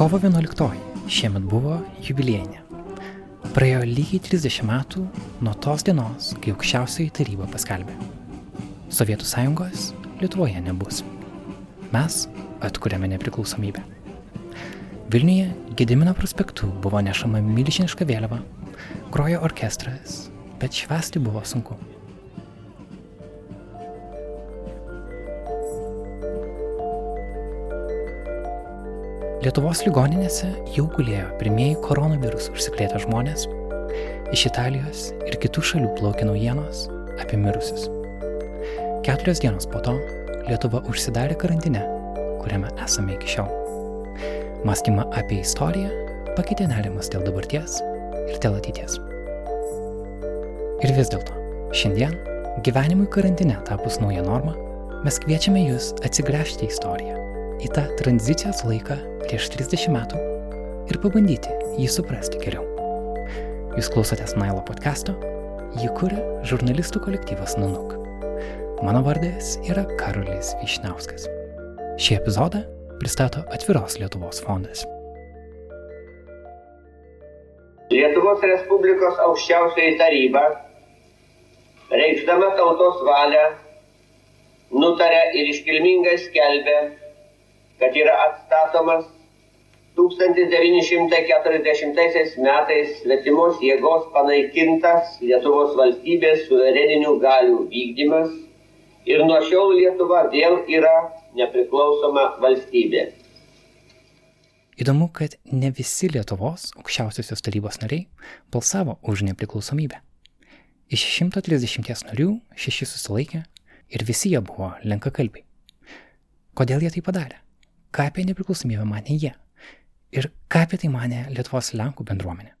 Kovo 11 šiemet buvo jubiliejinė. Praėjo lygiai 30 metų nuo tos dienos, kai aukščiausioji taryba paskelbė. Sovietų sąjungos Lietuvoje nebus. Mes atkuriame nepriklausomybę. Vilniuje Gedimino prospektu buvo nešama milžiniška vėliava, grojo orkestras, bet švesti buvo sunku. Lietuvos ligoninėse jau gulėjo pirmieji koronavirusų užsikrėtę žmonės, iš Italijos ir kitų šalių plaukė naujienos apie mirusius. Keturios dienos po to Lietuva užsidarė karantine, kuriame esame iki šiol. Mąstymą apie istoriją pakeitė nerimas dėl dabarties ir dėl ateities. Ir vis dėlto, šiandien, gyvenimui karantine tapus nauja norma, mes kviečiame jūs atsigręžti į istoriją, į tą tranzicijos laiką prieš 30 metų ir pabandyti jį suprasti geriau. Jūs klausotės Nailo podcast'o, jį kuria žurnalistų kolektyvas Nanuk. Mano vardas yra Karolis Višnauskas. Šį epizodą pristato Atviros Lietuvos fondas. Lietuvos Respublikos aukščiausioji taryba, reikšdama tautos valią, nutarė ir iškilmingai skelbė, kad yra atstatomas 1940 metais svetimos jėgos panaikintas Lietuvos valstybės suvereninių galių vykdymas ir nuo šiol Lietuva vėl yra nepriklausoma valstybė. Įdomu, kad ne visi Lietuvos aukščiausiosios tarybos nariai balsavo už nepriklausomybę. Iš 130 narių šeši susilaikė ir visi jie buvo lenkakalbiai. Kodėl jie tai padarė? Ką apie nepriklausomybę mane jie? Ir ką apie tai mane Lietuvos Lenkų bendruomenė?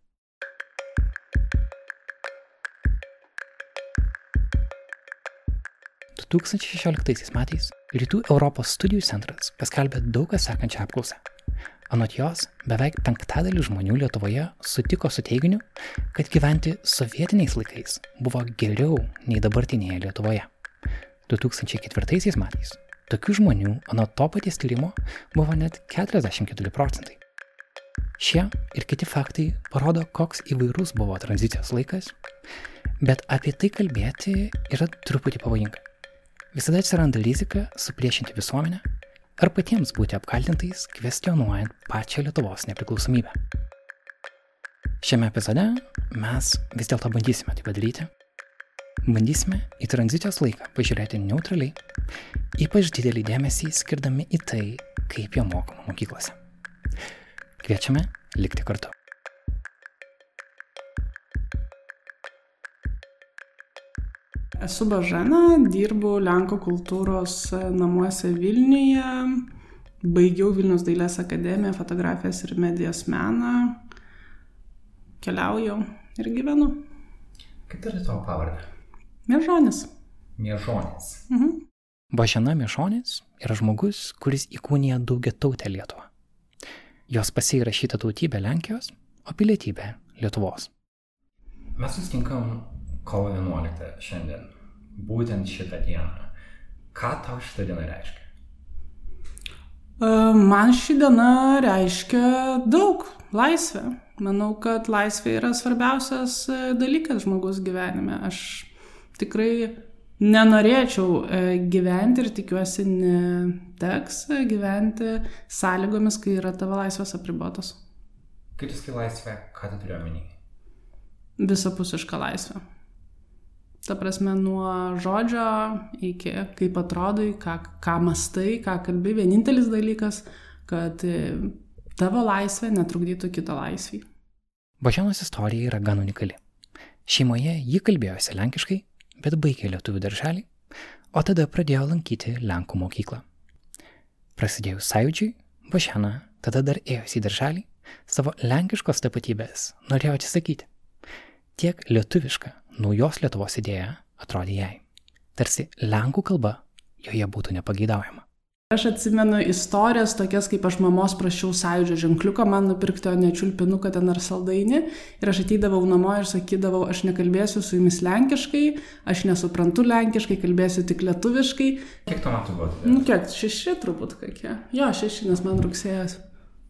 Du 2016 metais Rytų Europos studijų centras paskelbė daugą sekančią apklausą. Anot jos, beveik penktadalis žmonių Lietuvoje sutiko su teiginiu, kad gyventi sovietiniais laikais buvo geriau nei dabartinėje Lietuvoje. 2004 metais tokių žmonių anot to paties tyrimo buvo net 44 procentai. Šie ir kiti faktai parodo, koks įvairus buvo tranzicijos laikas, bet apie tai kalbėti yra truputį pavojinga. Visada atsiranda rizika supriešinti visuomenę ar patiems būti apkaltintais, kvestionuojant pačią Lietuvos nepriklausomybę. Šiame epizode mes vis dėlto bandysime tai padaryti. Bandysime į tranzicijos laiką pažiūrėti neutraliai, ypač didelį dėmesį skirdami į tai, kaip jo mokoma mokyklose. Kviečiame likti kartu. Esu Bažana, dirbu Lenkų kultūros namuose Vilniuje, baigiau Vilnius dailės akademiją, fotografijas ir medijos meną, keliauju ir gyvenu. Kaip turi tavo pavardę? Miežonis. Miežonis. Mhm. Bažana Miežonis yra žmogus, kuris įkūnija daugia tautę Lietuvą. Jos pasirašyta tautybė Lenkijos, o pilietybė Lietuvos. Mes susitinkam kovo 11 šiandien, būtent šitą dieną. Ką tau šitą dieną reiškia? Man ši diena reiškia daug laisvę. Manau, kad laisvė yra svarbiausias dalykas žmogus gyvenime. Aš tikrai nenorėčiau gyventi ir tikiuosi neteks gyventi sąlygomis, kai yra tavo laisvės apribotos. Kai tu sakai laisvę, ką tu turiu omeny? Visapusiška laisvė. Ta prasme, nuo žodžio iki kaip atrodai, ką, ką mastai, ką kalbi, vienintelis dalykas, kad tavo laisvė netrukdytų kito laisvį. Bažianos istorija yra gan unikali. Šeimoje ji kalbėjosi lenkiškai, bet baigė lietuvių darželį, o tada pradėjo lankyti Lenkų mokyklą. Prasidėjus sąjūdžiui, Bašena tada dar ėjosi į darželį, savo lenkiškos tapatybės norėjo atsisakyti. Tiek lietuviška naujos Lietuvos idėja atrodė jai. Tarsi Lenkų kalba joje būtų nepageidaujama. Aš atsimenu istorijas tokias, kaip aš mamos prašiau sąjūdžio ženkliuką man nupirkti, o ne čiulpinuką ten ar saldainį. Ir aš ateidavau namo ir sakydavau, aš nekalbėsiu su jumis lenkiškai, aš nesuprantu lenkiškai, kalbėsiu tik lietuviškai. Kiek tuo metu buvo? Nu, kiek, šeši turbūt kokie. Jo, šeši, nes man rugsėjas.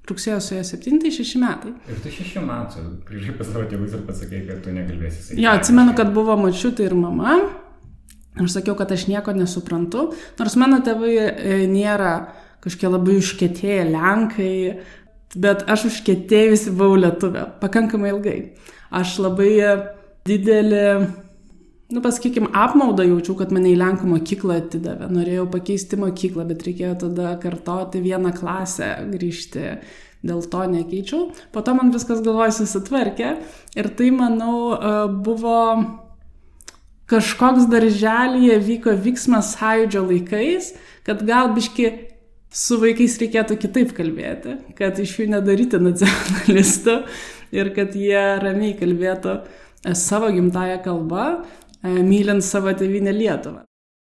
rugsėjo su ja 7, tai 6 metai. Ir tu 6 metų grįžai pas savo tėvus ir pasakai, kad tu nekalbėsi. Jo, atsimenu, kad buvo mačiutė ir mama. Aš sakiau, kad aš nieko nesuprantu, nors mano tėvai e, nėra kažkokie labai užkėtėję lenkai, bet aš užkėtėjusi buvau lietuvė pakankamai ilgai. Aš labai didelį nu, pasakykim, apmaudą jaučiau, kad mane į Lenkų mokyklą atidavė. Norėjau pakeisti mokyklą, bet reikėjo tada kartoti vieną klasę, grįžti. Dėl to nekeičiau. Po to man viskas galvoj susitvarkė. Ir tai, manau, e, buvo kažkoks darželėje vyko vyksmas sąjūdžio laikais, kad gal biški su vaikais reikėtų kitaip kalbėti, kad iš jų nedaryti nacionalistų ir kad jie ramiai kalbėtų e, savo gimtają kalbą, E, mylint savo tėvynę Lietuvą.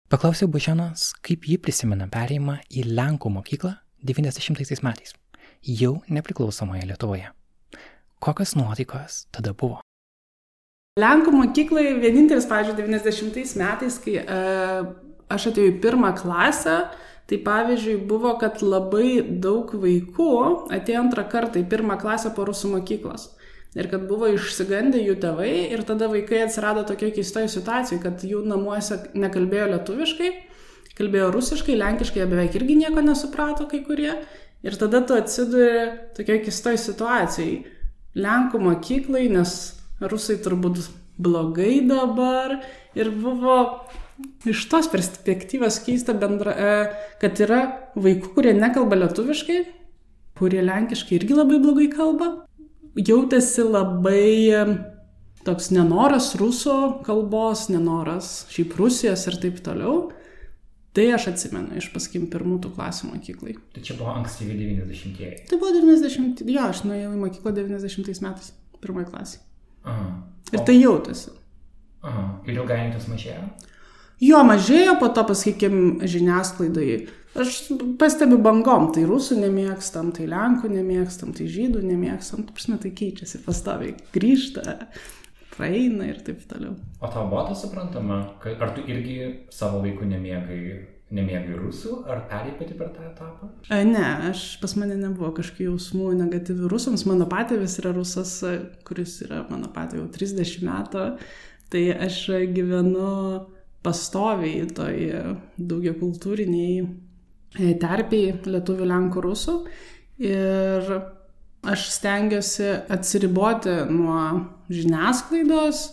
Paklausiau Bužianos, kaip ji prisimena perėjimą į Lenkų mokyklą 90 metais, jau nepriklausomoje Lietuvoje. Kokios nuotaikos tada buvo? Lenkų mokyklai vienintelis, pavyzdžiui, 90 metais, kai e, aš atėjau į pirmą klasę, tai pavyzdžiui buvo, kad labai daug vaikų atėjo antrą kartą į pirmą klasę po rusų mokyklos ir kad buvo išsigandę jų tėvai ir tada vaikai atsirado tokia keistoje situacijoje, kad jų namuose nekalbėjo lietuviškai, kalbėjo rusiškai, lenkiškai, jie beveik irgi nieko nesuprato kai kurie. Ir tada tu atsiduri tokia keistoje situacijoje. Lenkų mokyklai, nes rusai turbūt blogai dabar. Ir buvo iš tos perspektyvos keista bendra, e, kad yra vaikų, kurie nekalba lietuviškai, kurie lenkiškai irgi labai blogai kalba jautėsi labai toks nenoras rusų kalbos, nenoras šiaip Rusijos ir taip toliau. Tai aš atsimenu iš paskim pirmų tų klasių mokyklai. Tai čia buvo ankstyvi 90-ieji. Tai buvo 90, jo, aš nuėjau į mokyklą 90 metais, pirmoji klasė. Aha. Ir tai jautėsi. Aha. Ir ilgainiui mažėjo? Jo, mažėjo, po to, pasakykim, žiniasklaidai Aš pastebiu bangom, tai rusų nemėgstam, tai lenkų nemėgstam, tai žydų nemėgstam, tu prasme, tai keičiasi pastoviai, grįžta, praeina ir taip toliau. O tau buvo tas suprantama, kad ar tu irgi savo vaikų nemėgai, nemėgai rusų, ar perėjai pati per tą etapą? A, ne, aš pas mane nebuvo kažkokių jausmų negatyvių rusams, mano patėvis yra rusas, kuris yra mano patė jau 30 metų, tai aš gyvenu pastoviai toj daugia kultūriniai E, terpiai lietuvių, lenkų, rusų. Ir aš stengiuosi atsiriboti nuo žiniasklaidos,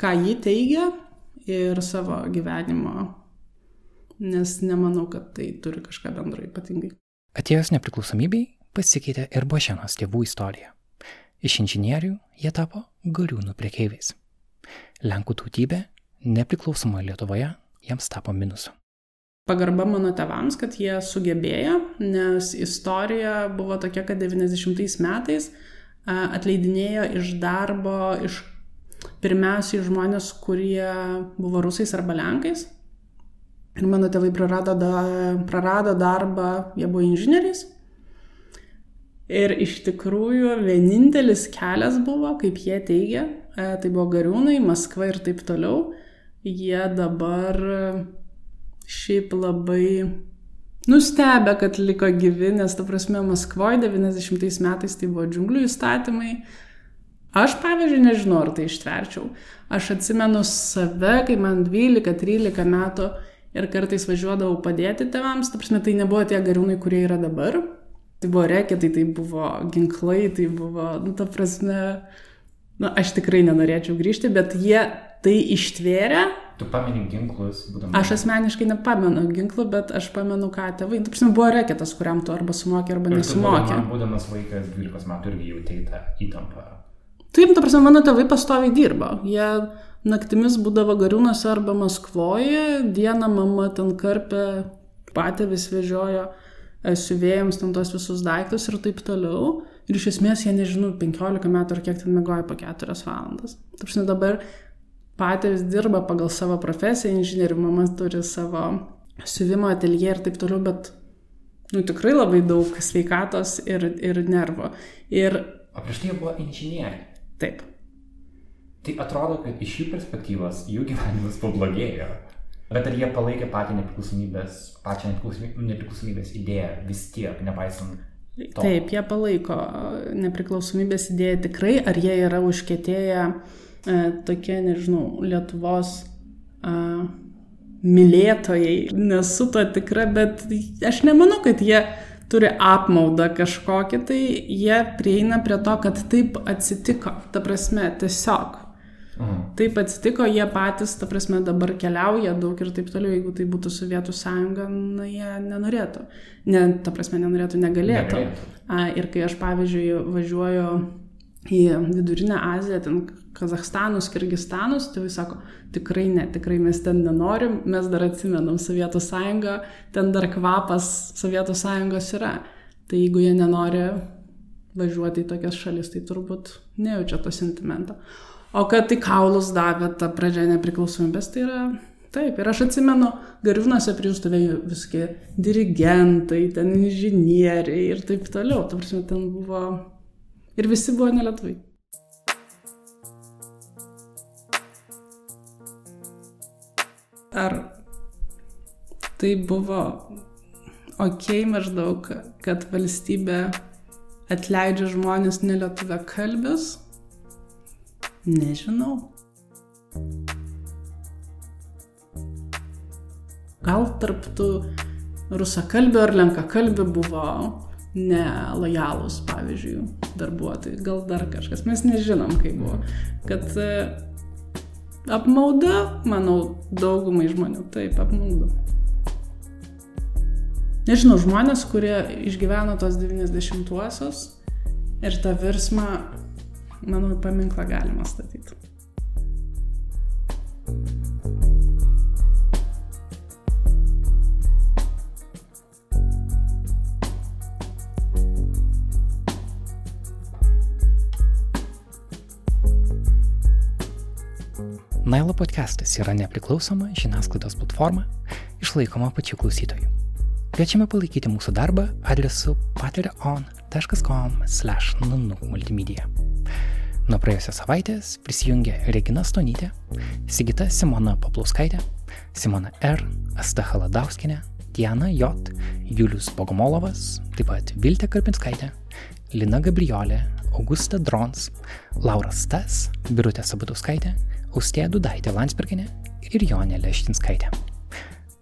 ką ji teigia ir savo gyvenimo, nes nemanau, kad tai turi kažką bendro ypatingai. Atėjus nepriklausomybei pasikeitė ir Bošenos tėvų istorija. Iš inžinierių jie tapo gariūnų priekeiviais. Lenkų tautybė nepriklausomoje Lietuvoje jiems tapo minusu pagarba mano tėvams, kad jie sugebėjo, nes istorija buvo tokia, kad 90 metais atleidinėjo iš darbo iš pirmiausiai žmonės, kurie buvo rusais arba lenkais. Ir mano tėvai prarado, da, prarado darbą, jie buvo inžinieriais. Ir iš tikrųjų vienintelis kelias buvo, kaip jie teigia, tai buvo Gariūnai, Maskva ir taip toliau. Jie dabar šiaip labai nustebę, kad liko gyvi, nes, ta prasme, Maskvoje 90 metais tai buvo džiunglių įstatymai. Aš, pavyzdžiui, nežinau, ar tai ištverčiau. Aš atsimenu save, kai man 12-13 metų ir kartais važiuodavau padėti tėvams, ta prasme, tai nebuvo tie gariūnai, kurie yra dabar. Tai buvo reketai, tai buvo ginklai, tai buvo, nu, ta prasme, nu, aš tikrai nenorėčiau grįžti, bet jie tai ištvėrė Tu pameni ginklus, būdamas. Aš asmeniškai nepamenu ginklų, bet aš pamenu, ką tėvai. Tu prasme, buvo reketas, kuriam tu arba sumokė, arba nesimokė. Man, būdamas vaikas 12 metų irgi jautėjai tą įtampą. Taip, tu prasme, mano tėvai pastoviai dirbo. Jie naktimis būdavo gariūnuose arba Maskvoje, dieną mama ten karpė, patėvis vežiojo e, siuvėjams ten tos visus daiktus ir taip toliau. Ir iš esmės jie, nežinau, 15 metų ar kiek ten mėgojo po 4 valandas. Taip, dabar patys dirba pagal savo profesiją, inžinierių, mama turi savo siuvimo ateljė ir taip toliau, bet nu, tikrai labai daug sveikatos ir, ir nervo. Ir... O prieš tai buvo inžinieriai. Taip. Tai atrodo, kad iš jų perspektyvos jų gyvenimas pablogėjo. Bet ar jie palaikė patį nepriklausomybės, pačią nepriklausomybės idėją vis tiek, nepaisant To. Taip, jie palaiko nepriklausomybės idėją tikrai, ar jie yra užkėtėję e, tokie, nežinau, Lietuvos e, mylėtojai. Nesu to tikra, bet aš nemanau, kad jie turi apmaudą kažkokį, tai jie prieina prie to, kad taip atsitiko. Ta prasme, tiesiog. Mhm. Taip atsitiko, jie patys, ta prasme, dabar keliauja daug ir taip toliau, jeigu tai būtų Sovietų sąjunga, na, jie nenorėtų. Ne, ta prasme, nenorėtų, negalėtų. negalėtų. A, ir kai aš, pavyzdžiui, važiuoju į Vidurinę Aziją, ten Kazahstanus, Kirgistanus, tėvai sako, tikrai ne, tikrai mes ten nenorim, mes dar atsimenam Sovietų sąjungą, ten dar kvapas Sovietų sąjungos yra. Tai jeigu jie nenori važiuoti į tokias šalis, tai turbūt nejaučia to sentimento. O kad tai kaulus davė ta pradžia nepriklausomybės, tai yra taip. Ir aš atsimenu, Gariūnuose prie jų stovėjo visokie dirigentai, ten inžinieriai ir taip toliau. Ta prasme, ten buvo. Ir visi buvo nelietuviai. Ar tai buvo ok maždaug, kad valstybė atleidžia žmonės nelietuvę kalbės? Nežinau. Gal tarptų rusakalbė ar lenkakalbė buvo nelojalūs, pavyzdžiui, darbuotojai. Gal dar kažkas, mes nežinom, kaip buvo. Kad e, apmauda, manau, daugumai žmonių, taip, apmauda. Nežinau, žmonės, kurie išgyveno tos 90-uosius ir tą virsmą manau, paminklą galima statyti. Nailo podcastas yra nepriklausoma žiniasklaidos platforma, išlaikoma pačių klausytojų. Kviečiame palaikyti mūsų darbą adresu patreon.com/nunu multimedia. Nuo praėjusios savaitės prisijungė Regina Stonytė, Sigita Simona Paplauskaitė, Simona R, Asta Haladauskinė, Diana J, Julius Bogomolovas, taip pat Viltė Karpinskaitė, Lina Gabriolė, Augusta Drons, Laura Stas, Birutė Sabatuskaitė, Austėja Dudaitė Landsberginė ir Jonė Leštinskaitė.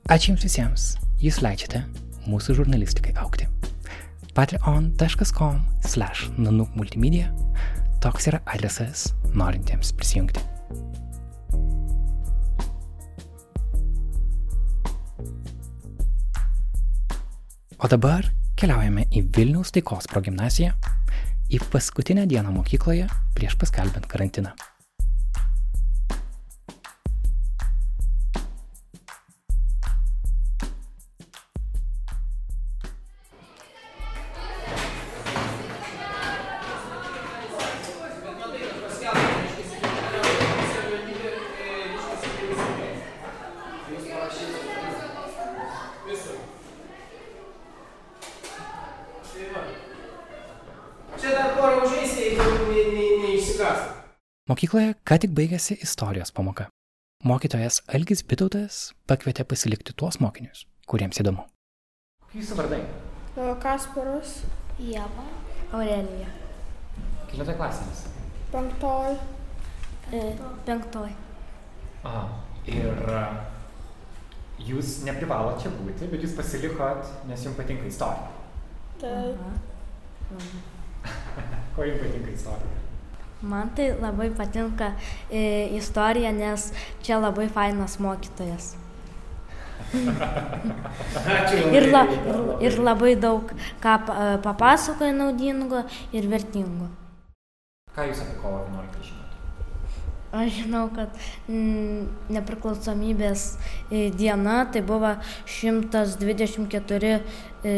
Ačiū Jums visiems, Jūs leidžiate mūsų žurnalistikai aukti. patreon.com slash nanuk multimedia Toks yra adresas norintiems prisijungti. O dabar keliaujame į Vilniaus taikos progymnaziją, į paskutinę dieną mokykloje prieš paskelbent karantiną. Mokykloje ką tik baigėsi istorijos pamoka. Mokytojas Algis Bitautas pakvietė pasilikti tuos mokinius, kuriems įdomu. Jūsų vardai? Kasparas. Ieva. Aurelija. Kelintoje klasėmis. Penktoj. E, penktoj. Aha. Ir a, jūs neprivalo čia būti, bet jūs pasilikot, nes jums patinka istorija. Taip. Ko jums patinka istorija? Man tai labai patinka e, istorija, nes čia labai fainas mokytojas. ir, la, ir, ir labai daug ką pa- papasakoja naudingo ir vertingo. Ką jūs apie kovo 11 žinote? Aš žinau, kad mm, nepriklausomybės e, diena tai buvo 124, e,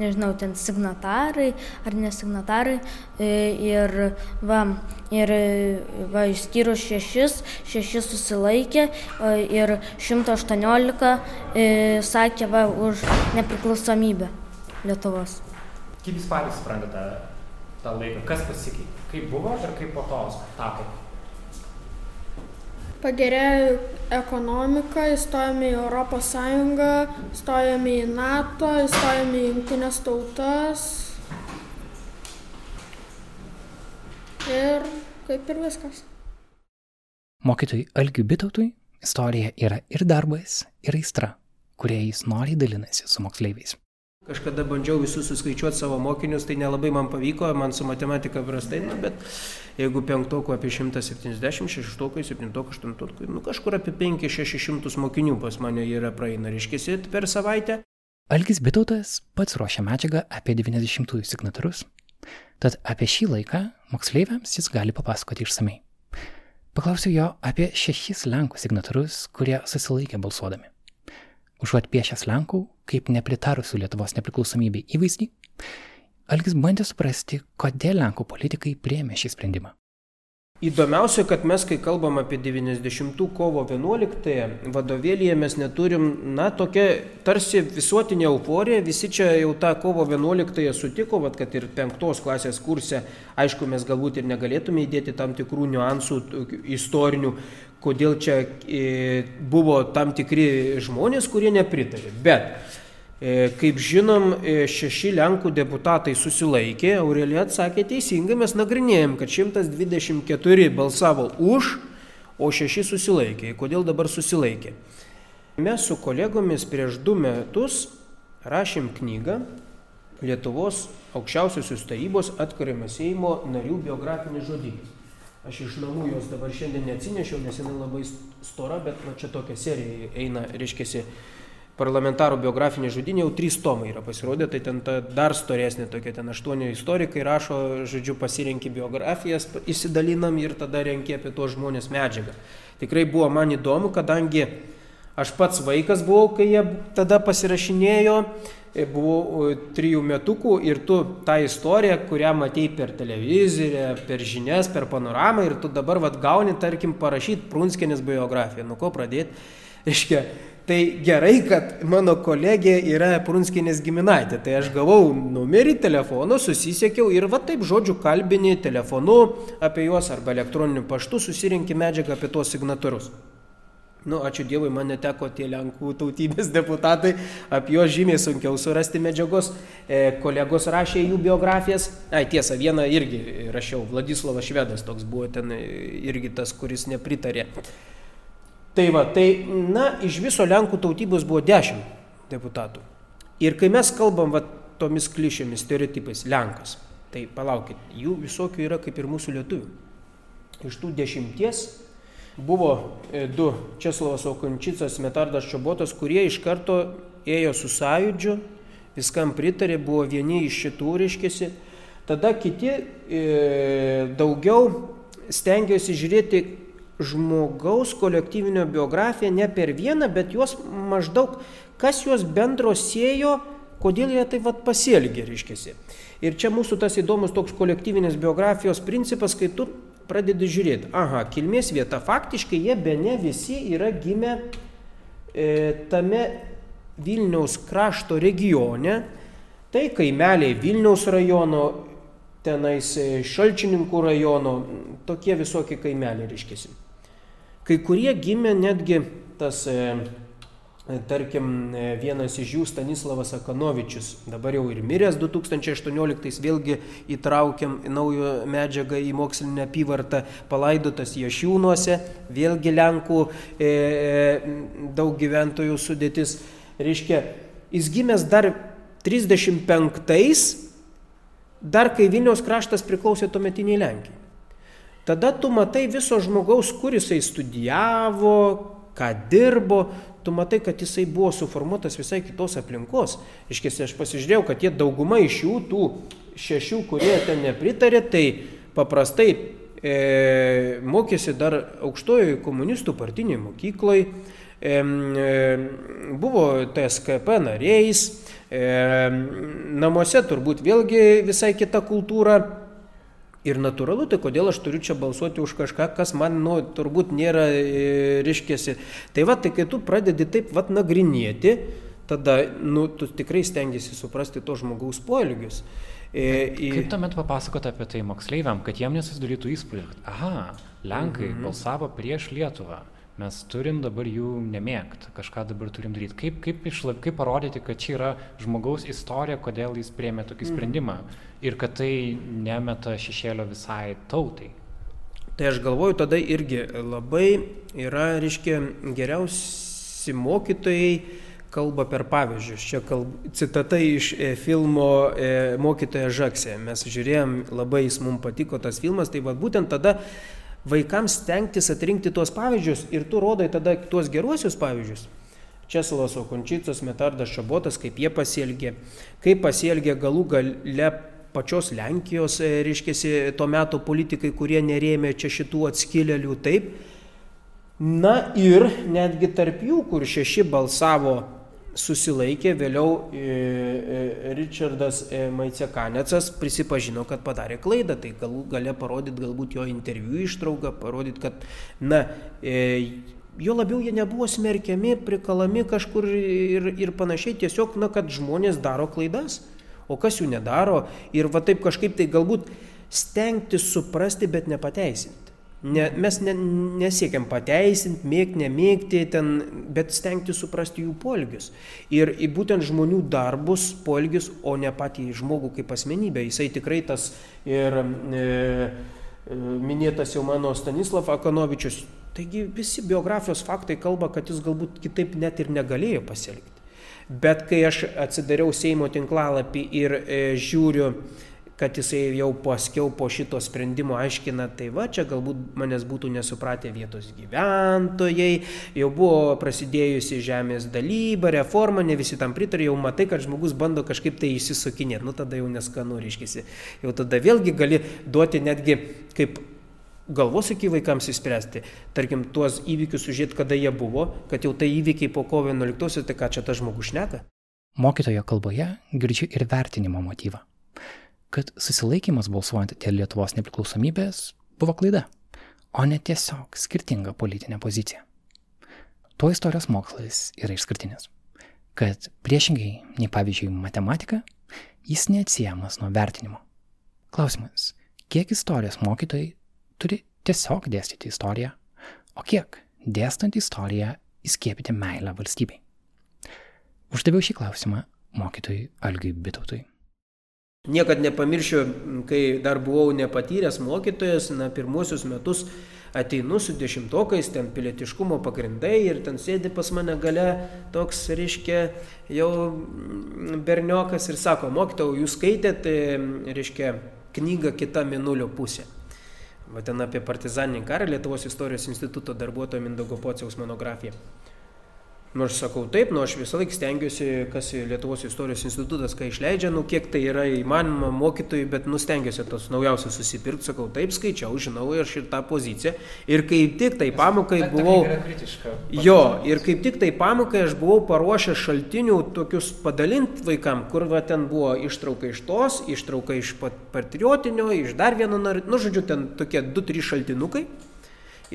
nežinau, ten signatarai ar nesignatarai. E, ir va, ir va, išskyrus šešis, šešis susilaikė ir 118 e, sakė va, už nepriklausomybę Lietuvos. Kaip jūs patys suprantate tą laiką? Kas pasikeitė? Kaip buvo ir kaip po to tapo? pagerėjo ekonomika įstojom į europos sąjungą įstojom į nato įstojom į jungtines tautas. Ir kaip ir viskas. Mokytojui algiui bitautui istorija yra ir darbas ir aistra kuria jis noriai dalinasi su moksleiviais. Kažkada bandžiau visus suskaičiuoti savo mokinius, tai nelabai man pavyko, man su matematika prastai, nu, bet jeigu penktokų apie 170, šeštokų, septintokų, aštuntokų, nu kažkur apie 5-600 mokinių pas mane yra praeina, reiškia, per savaitę. Algis Bitautas pats ruošia medžiagą apie 90-ųjų signatarus, tad apie šį laiką moksleiviams jis gali papasakoti išsamei. Paklausiau jo apie šešis Lenkų signatarus, kurie susilaikė balsuodami. Užuot piešęs Lenkų kaip nepritarusių Lietuvos nepriklausomybei įvaizdį, Algis bandė suprasti, kodėl Lenkų politikai priėmė šį sprendimą. Įdomiausia, kad mes, kai kalbam apie 90 kovo 11 vadovėlėje, mes neturim, na, tokia tarsi visuotinė euforija, visi čia jau tą kovo 11 sutiko, vat, kad ir penktos klasės kurse, aišku, mes galbūt ir negalėtume įdėti tam tikrų niuansų istorinių, kodėl čia e, buvo tam tikri žmonės, kurie nepritarė. Bet e, Kaip žinom, e, šeši Lenkų deputatai susilaikė, Aurelija atsakė teisingai, mes nagrinėjom, kad 124 balsavo už, o šeši susilaikė. Kodėl dabar susilaikė? Mes su kolegomis prieš du metus rašėm knygą Lietuvos aukščiausiosios tarybos atkuriamas Seimo narių biografinis žodynas. Aš iš namų jos dabar šiandien neatsinešiau, nes jinai labai stora, bet va, čia tokia serija eina, reiškia, parlamentarų biografinė žudinė, jau trys tomai yra pasirodę, tai ten ta dar storesnė tokia, ten aštuoni istorikai rašo, žodžiu, pasirenki biografijas, įsidalinam ir tada renki apie tuos žmonės medžiagą. Tikrai buvo man įdomu, kadangi aš pats vaikas buvau, kai jie tada pasirašinėjo buvau trijų metukų ir tu tą istoriją, kurią matei per televiziją, per žinias, per panoramą ir tu dabar vad gauni, tarkim, parašyti Prunskinės biografiją. Nu ko pradėti? Reiškia, tai gerai, kad mano kolegė yra Prunskinės giminaitė. Tai aš gavau numerį telefono, susisiekiau ir va taip žodžiu kalbinį telefonu apie juos arba elektroniniu paštu susirinkti medžiagą apie tuos signatarus. Nu, ačiū Dievui, man neteko tie Lenkų tautybės deputatai, apie juos žymiai sunkiau surasti medžiagos, e, kolegos rašė jų biografijas, ai tiesa, vieną irgi rašiau, Vladislavas Švedas toks buvo ten irgi tas, kuris nepritarė. Tai va, tai, na, iš viso Lenkų tautybos buvo dešimt deputatų. Ir kai mes kalbam va, tomis klišėmis, stereotipais, Lenkas, tai palaukit, jų visokių yra kaip ir mūsų lietuvių. Iš tų dešimties Buvo e, du Česlavas Okončicas, Metardas Čobotas, kurie iš karto ėjo su sąjūdžiu, viskam pritarė, buvo vieni iš šitų reiškėsi. Tada kiti e, daugiau stengiasi žiūrėti žmogaus kolektyvinio biografiją ne per vieną, bet juos maždaug, kas juos bendro siejo, kodėl jie taip pat pasielgė, reiškėsi. Ir čia mūsų tas įdomus toks kolektyvinės biografijos principas, kai tu pradedi žiūrėti, aha, kilmės vieta, faktiškai jie be ne visi yra gimę e, tame Vilniaus krašto regione, tai kaimeliai Vilniaus rajono, tenais e, Šalčininkų rajono, tokie visokie kaimeliai reiškėsi. Kai kurie gimė netgi tas e, Tarkim, vienas iš jų Stanislavas Akanovičius, dabar jau ir miręs 2018, vėlgi įtraukiam naują medžiagą į mokslinę apyvartą, palaidotas Jašiūnuose, vėlgi Lenkų e, e daug gyventojų sudėtis. Reiškia, jis gimęs dar 35-ais, dar kai Vilniaus kraštas priklausė tuometiniai Lenkijai. Tada tu matai viso žmogaus, kur jisai studijavo, ką dirbo, tu matai, kad jisai buvo suformuotas visai kitos aplinkos. Iškėsi, aš pasižiūrėjau, kad jie dauguma iš jų, tų šešių, kurie ten nepritarė, tai paprastai e, mokėsi dar aukštojoje komunistų partiniai mokyklai, e, e, buvo TSKP nariais, e, namuose turbūt vėlgi visai kita kultūra Ir natūralu, tai kodėl aš turiu čia balsuoti už kažką, kas man, nu, turbūt nėra e, ryškėsi. Tai va, tai kai tu pradedi taip, va, nagrinėti, tada, nu, tu tikrai stengiasi suprasti to žmogaus poelgius. E, Kaip tuomet papasakoti apie tai moksleiviam, kad jiem nesusidarytų įspūdį, kad, aha, Lenkai mhm. balsavo prieš Lietuvą, Mes turim dabar jų nemėgti, kažką dabar turim daryti. Kaip, kaip, išla, kaip parodyti, kad čia yra žmogaus istorija, kodėl jis priemė tokį mhm. sprendimą ir kad tai nemeta šešėlio visai tautai. Tai aš galvoju, tada irgi labai yra, reiškia, geriausi mokytojai kalba per pavyzdžius. Čia kalb, citata iš e, filmo e, Mokytoja Žaksė. Mes žiūrėjom, labai jis mums patiko tas filmas, tai va būtent tada vaikams stengtis atrinkti tuos pavyzdžius ir tu rodai tada tuos geruosius pavyzdžius. Česlavas Okončicas, Metardas Šabotas, kaip jie pasielgė, kaip pasielgė galų gale pačios Lenkijos, e, reiškėsi, tuo metu politikai, kurie nerėmė čia šitų atskilėlių, taip. Na ir netgi tarp jų, kur šeši balsavo susilaikė, vėliau e, e, Richardas e, Maicekanecas prisipažino, kad padarė klaidą, tai galų gale parodyti galbūt jo interviu ištrauką, parodyti, kad, na, jo labiau jie nebuvo smerkiami, prikalami kažkur ir, ir panašiai, tiesiog, na, kad žmonės daro klaidas, o kas jų nedaro? Ir va taip kažkaip tai galbūt stengtis suprasti, bet nepateisinti. Ne, mes ne, nesiekiam pateisinti, mėgti, nemėgti, ten, bet stengti suprasti jų polgius. Ir būtent žmonių darbus, polgius, o ne patį žmogų kaip asmenybę. Jisai tikrai tas ir e, e, minėtas jau mano Stanislav Akonovičius. Taigi visi biografijos faktai kalba, kad jis galbūt kitaip net ir negalėjo pasielgti. Bet kai aš atsidariau Seimo tinklalapį ir e, žiūriu, kad jisai jau paskiau po šito sprendimo aiškina, tai va, čia galbūt manęs būtų nesupratę vietos gyventojai, jau buvo prasidėjusi žemės dalyba, reforma, ne visi tam pritarė, jau matai, kad žmogus bando kažkaip tai įsisukinėti, nu tada jau neskanu, reiškia, jau tada vėlgi gali duoti netgi kaip galvos iki vaikams įspręsti, tarkim, tuos įvykius sužiūrėti, kada jie buvo, kad jau tai įvykiai po kovo 11, tai ką čia tas žmogus šneka. Mokytojo kalboje girdžiu ir vertinimo motyvą kad susilaikimas balsuojant dėl Lietuvos nepriklausomybės buvo klaida, o ne tiesiog skirtinga politinė pozicija. Tuo istorijos mokslas yra išskirtinis, kad priešingai nei pavyzdžiui matematika, jis neatsiejamas nuo vertinimo. Klausimas, kiek istorijos mokytojai turi tiesiog dėstyti istoriją, o kiek dėstant istoriją įskiepyti meilę valstybei? Uždaviau šį klausimą mokytojui Algiui Bitautui. Niekad nepamiršiu, kai dar buvau nepatyręs mokytojas, na, pirmuosius metus ateinu su dešimtokais, ten pilietiškumo pagrindai ir ten sėdi pas mane gale toks, reiškia, jau berniokas ir sako, mokytau, jūs skaitėte, reiškia, knygą kita minulio pusė. Va ten apie partizaninį karą Lietuvos istorijos instituto darbuotojo Mindogo Pociaus monografija. Nors sakau taip, nu aš visą laiką stengiuosi, kas Lietuvos istorijos institutas, kai išleidžia, nu kiek tai yra įmanoma mokytojai, bet nu stengiuosi tos naujausius susipirkti, sakau taip, skaičiau, žinau aš ir tą poziciją. Ir kaip tik tai pamokai buvau... Jo, ir kaip tik tai pamokai aš buvau paruošęs šaltinių tokius padalinti vaikam, kur va ten buvo ištrauka iš tos, ištrauka iš patriotinio, iš dar vieno, nu žodžiu, ten tokie du, trys šaltinukai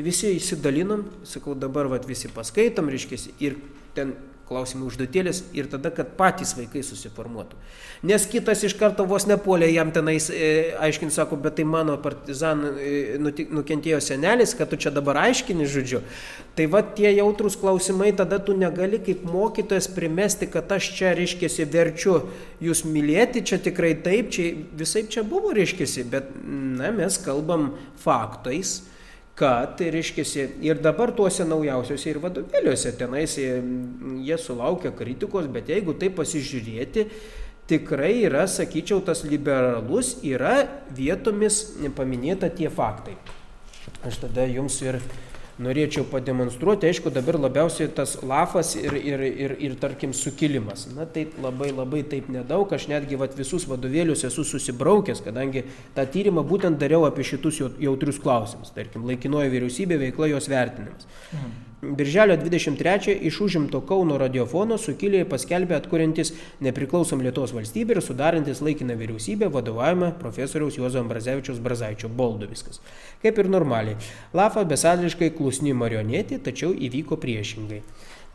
visi įsidalinom, sakau, dabar vat, visi paskaitom, reiškia, ir ten klausimų užduotėlės ir tada, kad patys vaikai susiformuotų. Nes kitas iš karto vos nepolė jam tenais e, aiškint, sako, bet tai mano partizan e, nukentėjo senelis, kad tu čia dabar aiškini, žodžiu. Tai va tie jautrus klausimai, tada tu negali kaip mokytojas primesti, kad aš čia, reiškia, verčiu jūs mylėti, čia tikrai taip, čia visai čia buvo, reiškia, bet na, mes kalbam faktais kad, reiškia, ir dabar tuose naujausiuose ir vadovėliuose tenais jie sulaukia kritikos, bet jeigu tai pasižiūrėti, tikrai yra, sakyčiau, tas liberalus yra vietomis paminėta tie faktai. Aš tada jums ir norėčiau pademonstruoti, aišku, dabar labiausiai tas lafas ir, ir, ir, ir tarkim, sukilimas. Na, taip labai labai taip nedaug, aš netgi vat, visus vadovėlius esu susibraukęs, kadangi tą tyrimą būtent dariau apie šitus jautrius klausimus, tarkim, laikinoji vyriausybė veikla jos vertinimas. Mhm. Birželio 23 iš užimto Kauno radiofono sukilėjai paskelbė atkuriantis nepriklausom Lietuvos valstybę ir sudarantis laikiną vyriausybę vadovavimą profesoriaus Juozo Ambrazevičiaus Brazaičio boldu viskas. Kaip ir normaliai. Lafa besadliškai klusni marionėti, tačiau įvyko priešingai.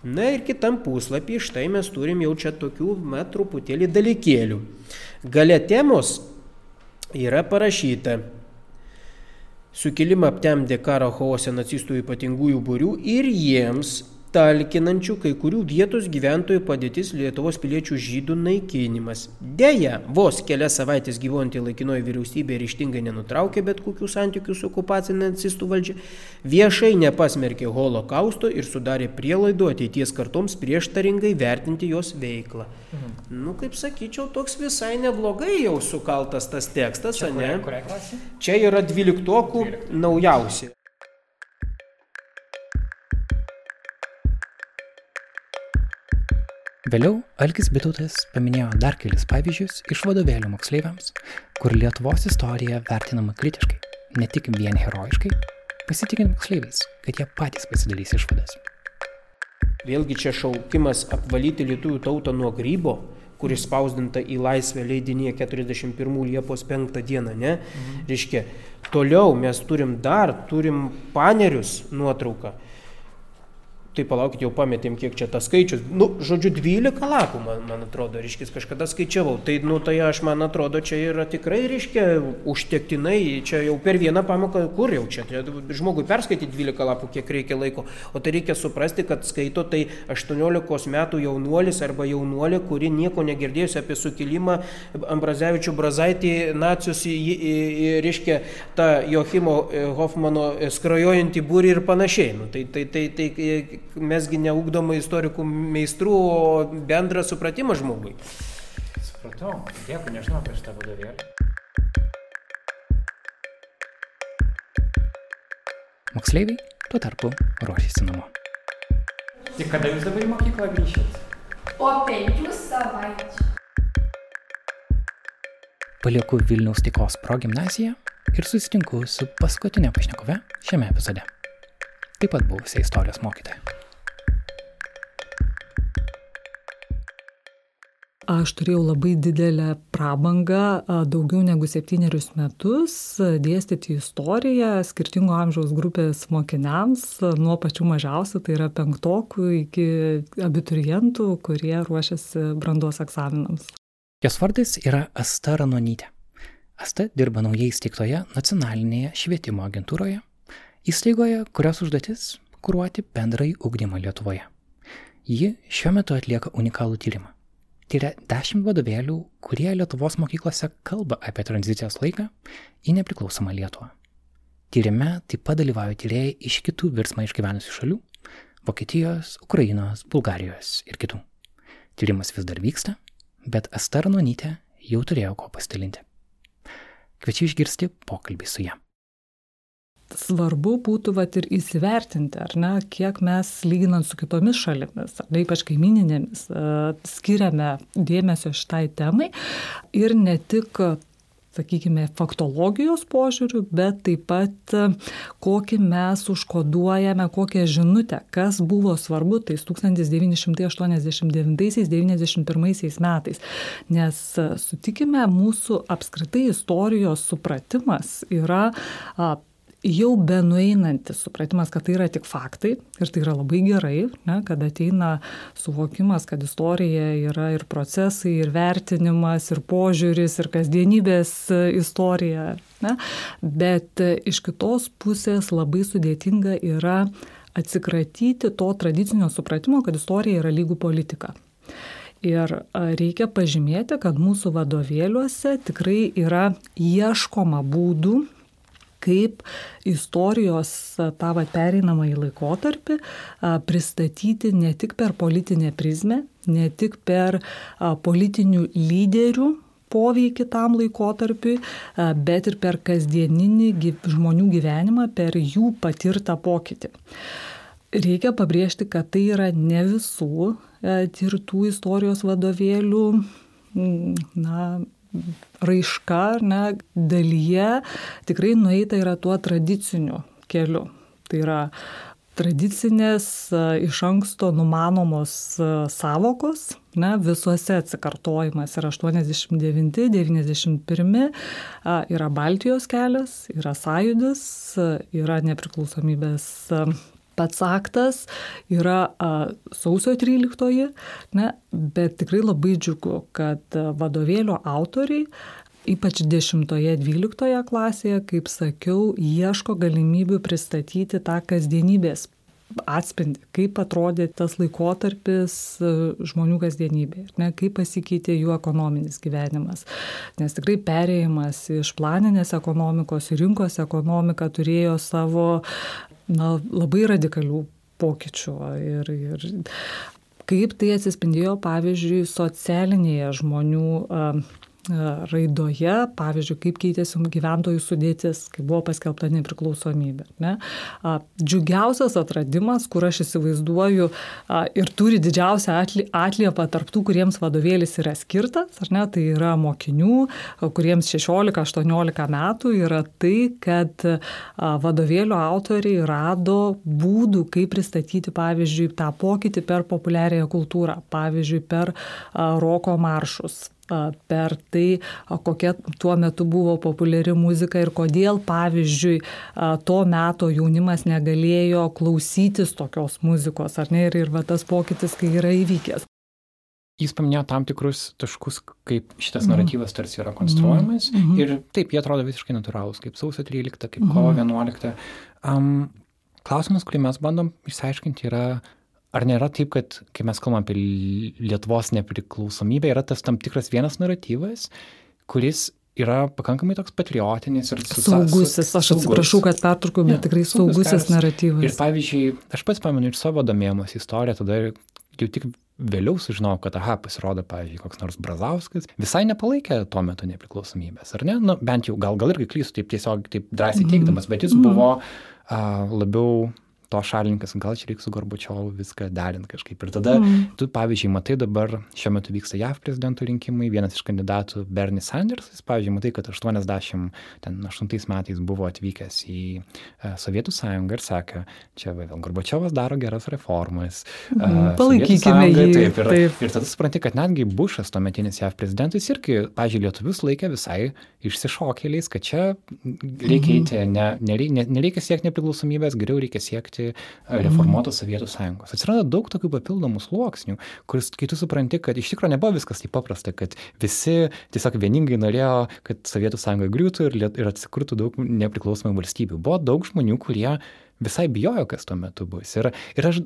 Na ir kitam puslapį štai mes turim jau čia tokių, na, truputėlį dalykėlių. Gale temos yra parašyta Sukilimą aptemdė karo chaose nacistų ypatingųjų būrių ir jiems talkinančių kai kurių vietos gyventojų padėtis Lietuvos piliečių žydų naikinimas. Deja, vos kelias savaitės gyvuojantį laikinoji vyriausybė ryštingai nenutraukė bet kokių santykių su okupacinė nacistų valdžia, viešai nepasmerkė holokausto ir sudarė prielaidų ateities kartoms prieštaringai vertinti jos veiklą. Mhm. Nu, kaip sakyčiau, toks visai neblogai jau sukaltas tas tekstas, Čia ne? kuria- kuria? Čia yra dvyliktokų naujausi. Vėliau Alkis Bitautas paminėjo dar kelis pavyzdžius iš vadovėlių moksleiviams, kur Lietuvos istorija vertinama kritiškai, ne tik vien herojiškai, pasitikint moksleiviais, kad jie patys pasidarys išvadas. Vėlgi čia šaukimas apvalyti lietuvių tautą nuo grybo, kuris spausdinta į laisvę leidinėje 41 Liepos 5 dieną, ne? Mhm. Reiškia, toliau mes turim dar, turim panerius nuotrauką. Tai palaukit, jau pametėm, kiek čia tas skaičius. Nu, žodžiu, 12 lapų, man, man atrodo, reiškia, kažkada skaičiavau. Tai, nu, tai aš, man atrodo, čia yra tikrai, reiškia, užtektinai, čia jau per vieną pamoką, kur jau čia, tai žmogui perskaityti 12 lapų, kiek reikia laiko. O tai reikia suprasti, kad skaito tai 18 metų jaunuolis arba jaunuolė, kuri nieko negirdėjusi apie sukilimą Ambrazevičių Brazaitį, nacius, reiškia, tą Joachimo e, Hoffmano e, skrajojantį būrį ir panašiai. Nu, tai, tai, tai, tai mesgi neugdoma istorikų meistrų, o bendrą supratimą žmogui. Supratau, dėkui, nežinau apie šitą vadovėlį. Moksleiviai tuo tarpu ruošiasi namo. Tai kada jūs dabar į mokyklą grįšit? Po penkių savaičių. Palieku Vilniaus taikos progymnaziją ir susitinku su paskutinė pašnekove šiame epizode. Taip pat buvusia istorijos mokytoja. Aš turėjau labai didelę prabangą daugiau negu septynerius metus dėstyti istoriją skirtingo amžiaus grupės mokiniams, nuo pačių mažiausių, tai yra penktokų iki abiturientų, kurie ruošiasi brandos egzaminams. Jos vardas yra Asta Ranonytė. Asta dirba naujai įsteigtoje nacionalinėje švietimo agentūroje, įstaigoje, kurios užduotis - kuruoti bendrai ugdymą Lietuvoje. Ji šiuo metu atlieka unikalų tyrimą. Tyria dešimt vadovėlių, kurie Lietuvos mokyklose kalba apie tranzicijos laiką į nepriklausomą Lietuvą. Tyrime taip pat dalyvauja tyrėjai iš kitų virsmą išgyvenusių šalių - Vokietijos, Ukrainos, Bulgarijos ir kitų. Tyrimas vis dar vyksta, bet Asta Ranonytė jau turėjo ko pasidalinti. Kviečiu išgirsti pokalbį su ją. Svarbu būtų vat, ir įsivertinti, ar ne, kiek mes lyginant su kitomis šalimis, ar ne, ypač kaimininėmis, e, skiriame dėmesio šitai temai ir ne tik sakykime, faktologijos požiūrių, bet taip pat kokį mes užkoduojame, kokią žinutę, kas buvo svarbu tais 1989-1991 metais. Nes sutikime, mūsų apskritai istorijos supratimas yra jau benueinantis supratimas, kad tai yra tik faktai ir tai yra labai gerai, ne, kad ateina suvokimas, kad istorija yra ir procesai, ir vertinimas, ir požiūris, ir kasdienybės istorija. Ne, bet iš kitos pusės labai sudėtinga yra atsikratyti to tradicinio supratimo, kad istorija yra lygų politika. Ir reikia pažymėti, kad mūsų vadovėliuose tikrai yra ieškoma būdų kaip istorijos tą va, pereinamąjį laikotarpį pristatyti ne tik per politinę prizmę, ne tik per politinių lyderių poveikį tam laikotarpiui, bet ir per kasdieninį žmonių gyvenimą, per jų patirtą pokytį. Reikia pabrėžti, kad tai yra ne visų tirtų istorijos vadovėlių na, raiška, ne, dalyje tikrai nueita yra tuo tradiciniu keliu. Tai yra tradicinės iš anksto numanomos savokos, ne, visuose atsikartojimas yra 89, 91, yra Baltijos kelias, yra sąjudis, yra nepriklausomybės pats aktas yra a, sausio 13, ne, bet tikrai labai džiugu, kad vadovėlio autoriai ypač 10-12 klasėje, kaip sakiau, ieško galimybių pristatyti tą kasdienybės atspindi, kaip atrodė tas laikotarpis žmonių kasdienybėje, ne, kaip pasikeitė jų ekonominis gyvenimas. Nes tikrai perėjimas iš planinės ekonomikos į rinkos ekonomiką turėjo savo na, labai radikalių pokyčių. Ir, ir kaip tai atsispindėjo, pavyzdžiui, socialinėje žmonių raidoje, pavyzdžiui, kaip keitėsi gyventojų sudėtis, kai buvo paskelbta nepriklausomybė. Ne? Džiugiausias atradimas, kur aš įsivaizduoju ir turi didžiausią atliepą tarptų, kuriems vadovėlis yra skirtas, ar ne, tai yra mokinių, kuriems 16-18 metų, yra tai, kad vadovėlio autoriai rado būdų, kaip pristatyti, pavyzdžiui, tą pokytį per populiariąją kultūrą, pavyzdžiui, per roko maršus, per tai, kokia tuo metu buvo populiari muzika ir kodėl, pavyzdžiui, to meto jaunimas negalėjo klausytis tokios muzikos, ar ne, ir, ir va tas pokytis, kai yra įvykęs. Jis paminėjo tam tikrus taškus, kaip šitas mhm. naratyvas tarsi yra konstruojamas. Mm -hmm. Ir taip, jie atrodo visiškai natūralūs, kaip sausio 13, kaip kovo 11. Um, klausimas, kurį mes bandom išsiaiškinti, yra, ar nėra taip, kad kai mes kalbame apie Lietuvos nepriklausomybę, yra tas tam tikras vienas naratyvas, kuris yra pakankamai toks patriotinis ir saugusis. Aš saugus. atsiprašau, kad pertraukiau, bet ja, tikrai saugusis karas. naratyvas. Ir pavyzdžiui, aš pats pamenu ir savo domėjimus istoriją, tada jau tik vėliau sužinojau, kad, aha, pasirodo, pavyzdžiui, koks nors Brazauskas visai nepalaikė tuo metu nepriklausomybės, ar ne? Nu, bent jau gal, gal irgi klystu taip tiesiog taip drąsiai mhm. teikdamas, bet jis -hmm. buvo uh, labiau to šalininkas, gal čia reikia su Gorbačiovu viską derinti kažkaip. Ir tada mm. tu, pavyzdžiui, matai dabar, šiuo metu vyksta JAV prezidento rinkimai, vienas iš kandidatų Bernie Sanders, jis, pavyzdžiui, matai, kad 88 metais buvo atvykęs į uh, Sovietų sąjungą ir sakė, čia vėl Gorbačiovas daro geras reformas. Uh, Palaikykime jį. Taip, ir, taip. ir tada supranti, kad netgi Bušas, tuometinis JAV prezidentas, irgi, pavyzdžiui, lietuvius laikė visai išsišokėliais, kad čia reikia eiti, ne, nereikia, nereikia siekti nepriklausomybės, geriau reikia siekti siekti reformuotos Sovietų sąjungos. Atsiranda daug tokių papildomų sluoksnių, kuris, kai tu supranti, kad iš tikrųjų nebuvo viskas taip paprasta, kad visi tiesiog vieningai norėjo, kad Sovietų sąjunga griūtų ir, ir atsikurtų daug nepriklausomų valstybių. Buvo daug žmonių, kurie visai bijojo, kas tuo metu bus. Ir, ir aš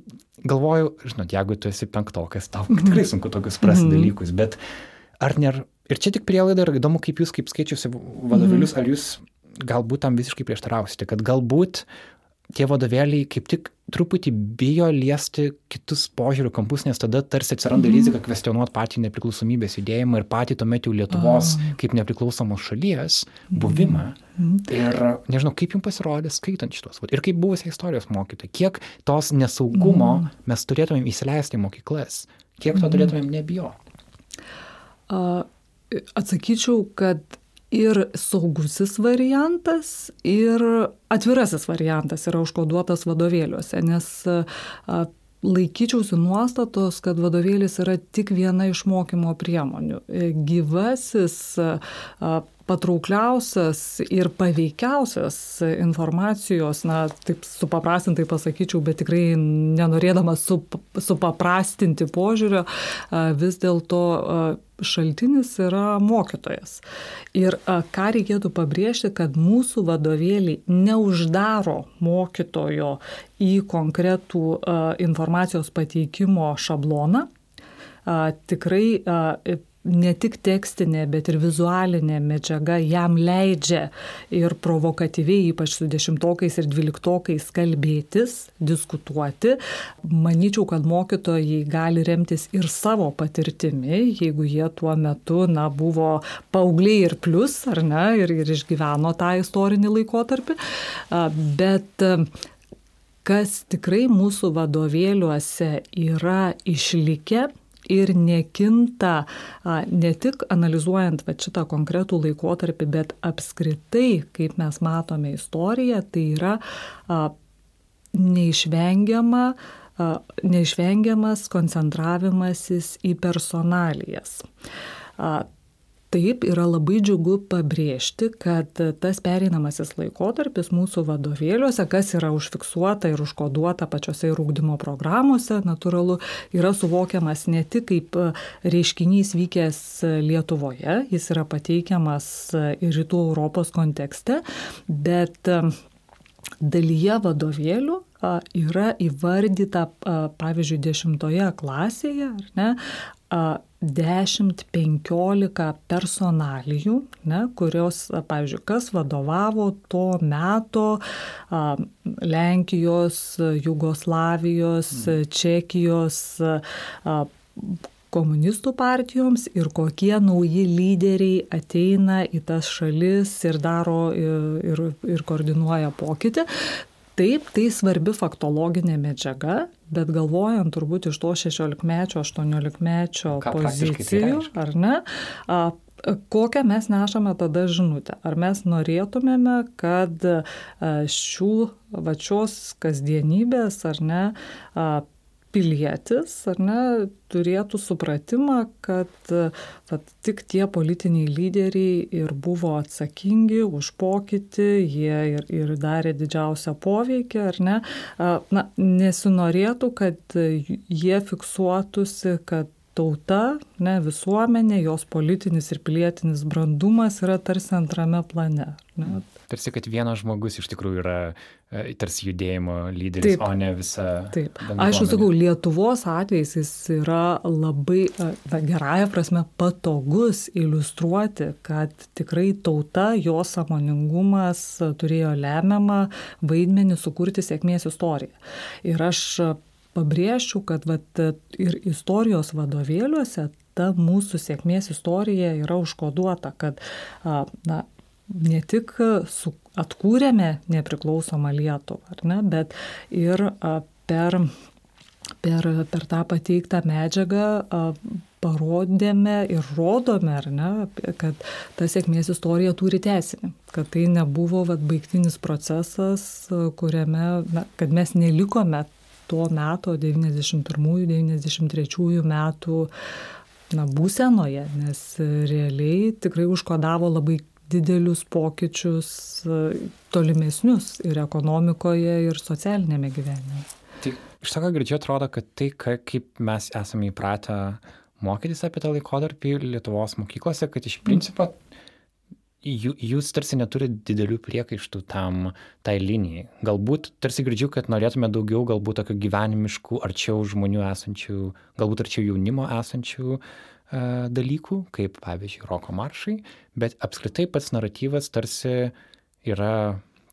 galvoju, žinot, jeigu tu esi penktokas, tau mhm. tikrai sunku tokius suprasti mhm. dalykus, bet ar nėra, ir čia tik prielaida ir įdomu, kaip jūs, kaip skaičiusi vadovėlius, mhm. ar jūs galbūt tam visiškai prieštarausite, kad galbūt tie vadovėliai kaip tik truputį bijo liesti kitus požiūrių kampus, nes tada tarsi atsiranda mm. rizika kvestionuoti patį nepriklausomybės judėjimą ir patį tuomet jau Lietuvos oh. kaip nepriklausomos šalies buvimą. Mm. Ir nežinau, kaip jums pasirodė skaitant šitos. Ir kaip buvusiai istorijos mokytojai, kiek tos nesaugumo mm. mes turėtumėm įsileisti į mokyklas, kiek to turėtumėm nebijoti. Atsakyčiau, kad ir saugusis variantas, ir atvirasis variantas yra užkoduotas vadovėliuose, nes laikyčiausi nuostatos, kad vadovėlis yra tik viena iš mokymo priemonių. Gyvasis patraukliausias ir paveikiausias informacijos, na, taip supaprastintai pasakyčiau, bet tikrai nenorėdamas sup, supaprastinti požiūrio, vis dėlto šaltinis yra mokytojas. Ir ką reikėtų pabrėžti, kad mūsų vadovėliai neuždaro mokytojo į konkretų informacijos pateikimo šabloną. Tikrai ne tik tekstinė, bet ir vizualinė medžiaga jam leidžia ir provokatyviai, ypač su dešimtokais ir dvyliktokais, kalbėtis, diskutuoti. Maničiau, kad mokytojai gali remtis ir savo patirtimi, jeigu jie tuo metu na, buvo paaugliai ir plus, ar ne, ir, ir išgyveno tą istorinį laikotarpį. Bet kas tikrai mūsų vadovėliuose yra išlikę, ir nekinta ne tik analizuojant va, šitą konkretų laikotarpį, bet apskritai, kaip mes matome istoriją, tai yra neišvengiama, neišvengiamas koncentravimasis į personalijas. Taip, yra labai džiugu pabrėžti, kad tas pereinamasis laikotarpis mūsų vadovėliuose, kas yra užfiksuota ir užkoduota pačiose ir ūkdymo programuose, natūralu, yra suvokiamas ne tik kaip reiškinys vykęs Lietuvoje, jis yra pateikiamas ir rytų Europos kontekste, bet dalyje vadovėlių yra įvardyta, pavyzdžiui, dešimtoje klasėje, ne, 10-15 personalijų, ne, kurios, pavyzdžiui, kas vadovavo to meto a, Lenkijos, Jugoslavijos, mm. Čekijos a, komunistų partijoms ir kokie nauji lyderiai ateina į tas šalis ir daro ir, ir, ir koordinuoja pokytį. Taip, tai svarbi faktologinė medžiaga, bet galvojant turbūt iš to 16-mečio, 18-mečio tai pozicijų, tai ar ne, a, kokią mes nešame tada žinutę. Ar mes norėtumėme, kad šių vačios kasdienybės, ar ne, pilietis, ar ne, turėtų supratimą, kad vat, tik tie politiniai lyderiai ir buvo atsakingi už pokytį, jie ir, ir darė didžiausią poveikį, ar ne. Na, nesinorėtų, kad jie fiksuotųsi, kad tauta, ne, visuomenė, jos politinis ir pilietinis brandumas yra tarsi antrame plane. Ne. Tarsi, kad vienas žmogus iš tikrųjų yra e, tarsi judėjimo lyderis, Taip. o ne visa. Taip. Aš jau sakau, Lietuvos atvejais jis yra labai, e, na, gerąją prasme, patogus iliustruoti, kad tikrai tauta, jos samoningumas turėjo lemiamą vaidmenį sukurti sėkmės istoriją. Ir aš pabrėžčiau, kad vat, ir istorijos vadovėliuose ta mūsų sėkmės istorija yra užkoduota, kad na, ne tik su, atkūrėme nepriklausomą Lietuvą, ne, bet ir per, per, per tą pateiktą medžiagą parodėme ir rodome, ne, kad ta sėkmės istorija turi tesinį, kad tai nebuvo vat, baigtinis procesas, kuriame, na, kad mes nelikome to meto 91-93 metų na, būsenoje, nes realiai tikrai užkodavo labai didelius pokyčius tolimesnius ir ekonomikoje, ir socialinėme gyvenime. Tai iš to, ką girdžiu, atrodo, kad tai, kaip mes esame įpratę mokytis apie tą laikotarpį Lietuvos mokyklose, kad iš principo jūs tarsi neturit didelių priekaištų tam, tai linijai. Galbūt tarsi girdžiu, kad norėtume daugiau galbūt tokių gyvenimiškų, arčiau žmonių esančių, galbūt arčiau jaunimo esančių e, dalykų, kaip pavyzdžiui, roko maršai, bet apskritai pats naratyvas tarsi yra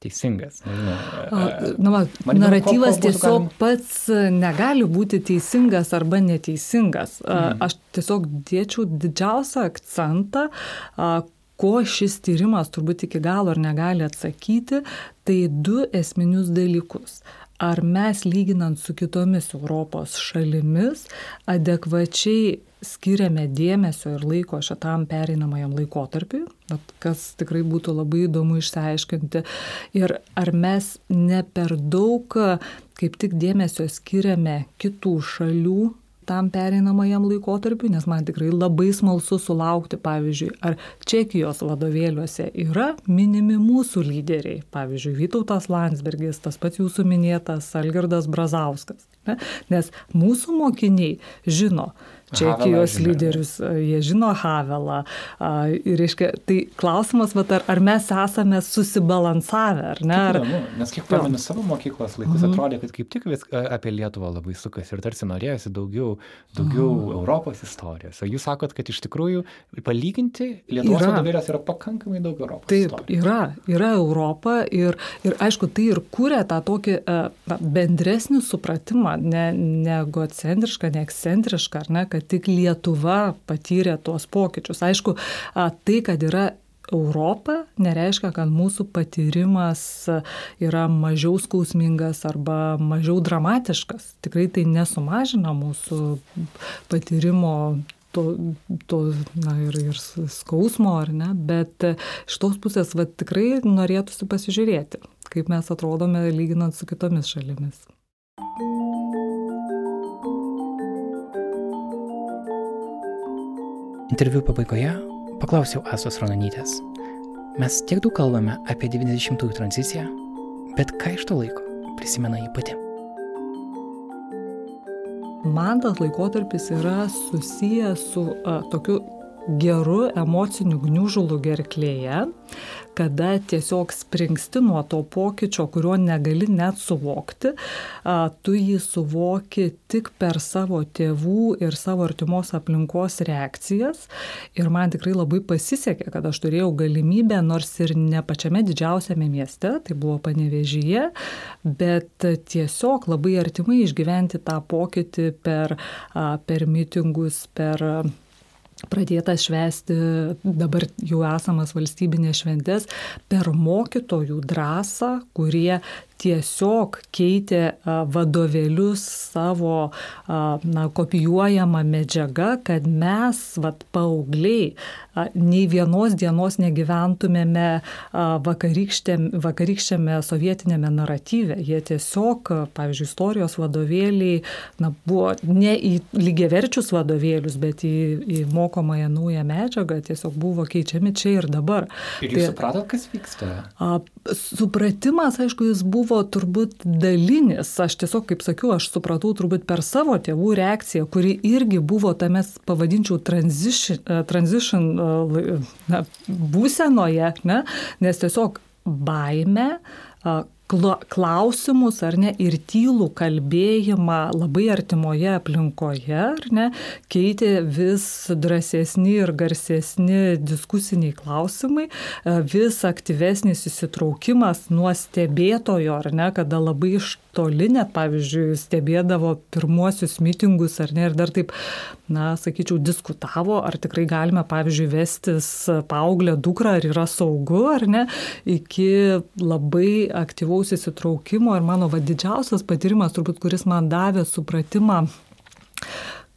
teisingas. Nežinau, e, Na, va, naratyvas ko, ko tiesiog galim... pats negali būti teisingas arba neteisingas. Mm. Aš tiesiog dėčiau didžiausią akcentą, ko šis tyrimas turbūt iki galo ir negali atsakyti, tai du esminius dalykus. Ar mes lyginant su kitomis Europos šalimis adekvačiai skiriame dėmesio ir laiko šitam pereinamajam laikotarpiui, kas tikrai būtų labai įdomu išsiaiškinti. Ir ar mes ne per daug kaip tik dėmesio skiriame kitų šalių tam pereinamajam laikotarpiu, nes man tikrai labai smalsu sulaukti, pavyzdžiui, ar Čekijos vadovėliuose yra minimi mūsų lyderiai, pavyzdžiui, Vytautas Landsbergis, tas pats jūsų minėtas Algirdas Brazauskas. Ne? Nes mūsų mokiniai žino, Čekijos Havelą, lyderius, jie žino Havelą. Ir, reiškia, tai klausimas, bet ar, ar mes esame susibalansavę, ar ne? Ar... Įdomu, nes kiek pamenu savo mokyklos laikus, mhm. atrodė, kad kaip tik vis apie Lietuvą labai sukasi ir tarsi norėjosi daugiau, daugiau mhm. Europos istorijos. O jūs sakot, kad iš tikrųjų palyginti Lietuvos vadovėlės yra pakankamai daug Europos. Taip, istorijos. yra, yra Europa ir, ir aišku, tai ir kūrė tą tokį na, bendresnį supratimą, ne, ne egocentrišką, ne ekscentrišką, ar ne, kad tik Lietuva patyrė tuos pokyčius. Aišku, tai, kad yra Europą nereiškia, kad mūsų patyrimas yra mažiau skausmingas arba mažiau dramatiškas. Tikrai tai nesumažina mūsų patyrimo to, to na, ir, ir skausmo, ar ne, bet iš tos pusės va, tikrai norėtųsi pasižiūrėti, kaip mes atrodome lyginant su kitomis šalimis. Interviu pabaigoje Paklausiau Asos Ronanytės. Mes tiek daug kalbame apie 90-ųjų tranziciją, bet ką iš to laiko prisimena jį pati? Man tas laikotarpis yra susijęs su a, tokiu geru emociniu gniužulu gerklėje, kada tiesiog springsti nuo to pokyčio, kurio negali net suvokti, tu jį suvoki tik per savo tėvų ir savo artimos aplinkos reakcijas. Ir man tikrai labai pasisekė, kad aš turėjau galimybę, nors ir ne pačiame didžiausiame mieste, tai buvo panevežyje, bet tiesiog labai artimai išgyventi tą pokytį per, per mitingus, per pradėtas švęsti dabar jau esamas valstybinės šventės per mokytojų drąsą, kurie tiesiog keitė vadovėlius savo na, kopijuojamą medžiagą, kad mes, vat, paaugliai, nei vienos dienos negyventumėme vakarykščiame sovietinėme naratyve. Jie tiesiog, pavyzdžiui, istorijos vadovėliai na, buvo ne į lygiaverčius vadovėlius, bet į, į mokomąją naują medžiagą tiesiog buvo keičiami čia ir dabar. Ir jūs tai, supratot, kas vyksta? Supratimas, aišku, jis buvo buvo turbūt dalinis, aš tiesiog, kaip sakiau, aš supratau turbūt per savo tėvų reakciją, kuri irgi buvo tame, pavadinčiau, transition, e, transition e, na, būsenoje, ne? nes tiesiog baime, klausimus ar ne ir tylų kalbėjimą labai artimoje aplinkoje, ar ne, keitė vis drąsesni ir garsesni diskusiniai klausimai, e, vis aktyvesnis įsitraukimas nuo stebėtojo, ar ne, kada labai iš toli net, pavyzdžiui, stebėdavo pirmuosius mitingus, ar ne, ir dar taip, na, sakyčiau, diskutavo, ar tikrai galime, pavyzdžiui, vestis paauglę dukrą, ar yra saugu, ar ne, iki labai aktyvaus įsitraukimo ir mano va didžiausias patyrimas, turbūt, kuris man davė supratimą,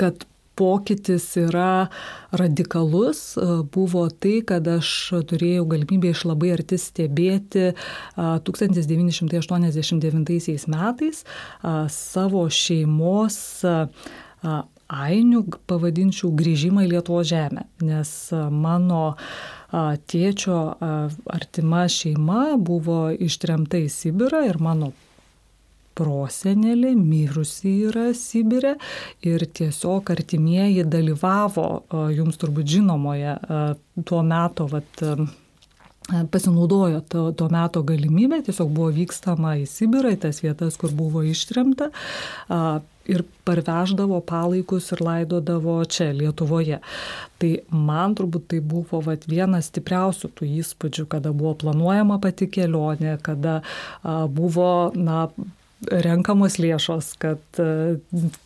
kad pokytis yra radikalus, buvo tai, kad aš turėjau galimybę iš labai arti stebėti 1989 metais savo šeimos ainių, pavadinčiau, grįžimą į Lietuvo žemę, nes mano tėčio artima šeima buvo ištremta į Sibirą ir mano prosenelė mirusi yra Sibirė ir tiesiog artimieji dalyvavo jums turbūt žinomoje tuo metu vat, pasinaudojo to, to meto galimybę, tiesiog buvo vykstama į Sibirą, į tas vietas, kur buvo ištremta ir parveždavo palaikus ir laidodavo čia, Lietuvoje. Tai man turbūt tai buvo vat, vienas stipriausių tų įspūdžių, kada buvo planuojama pati kelionė, kada a, buvo na, renkamos lėšos, kad e,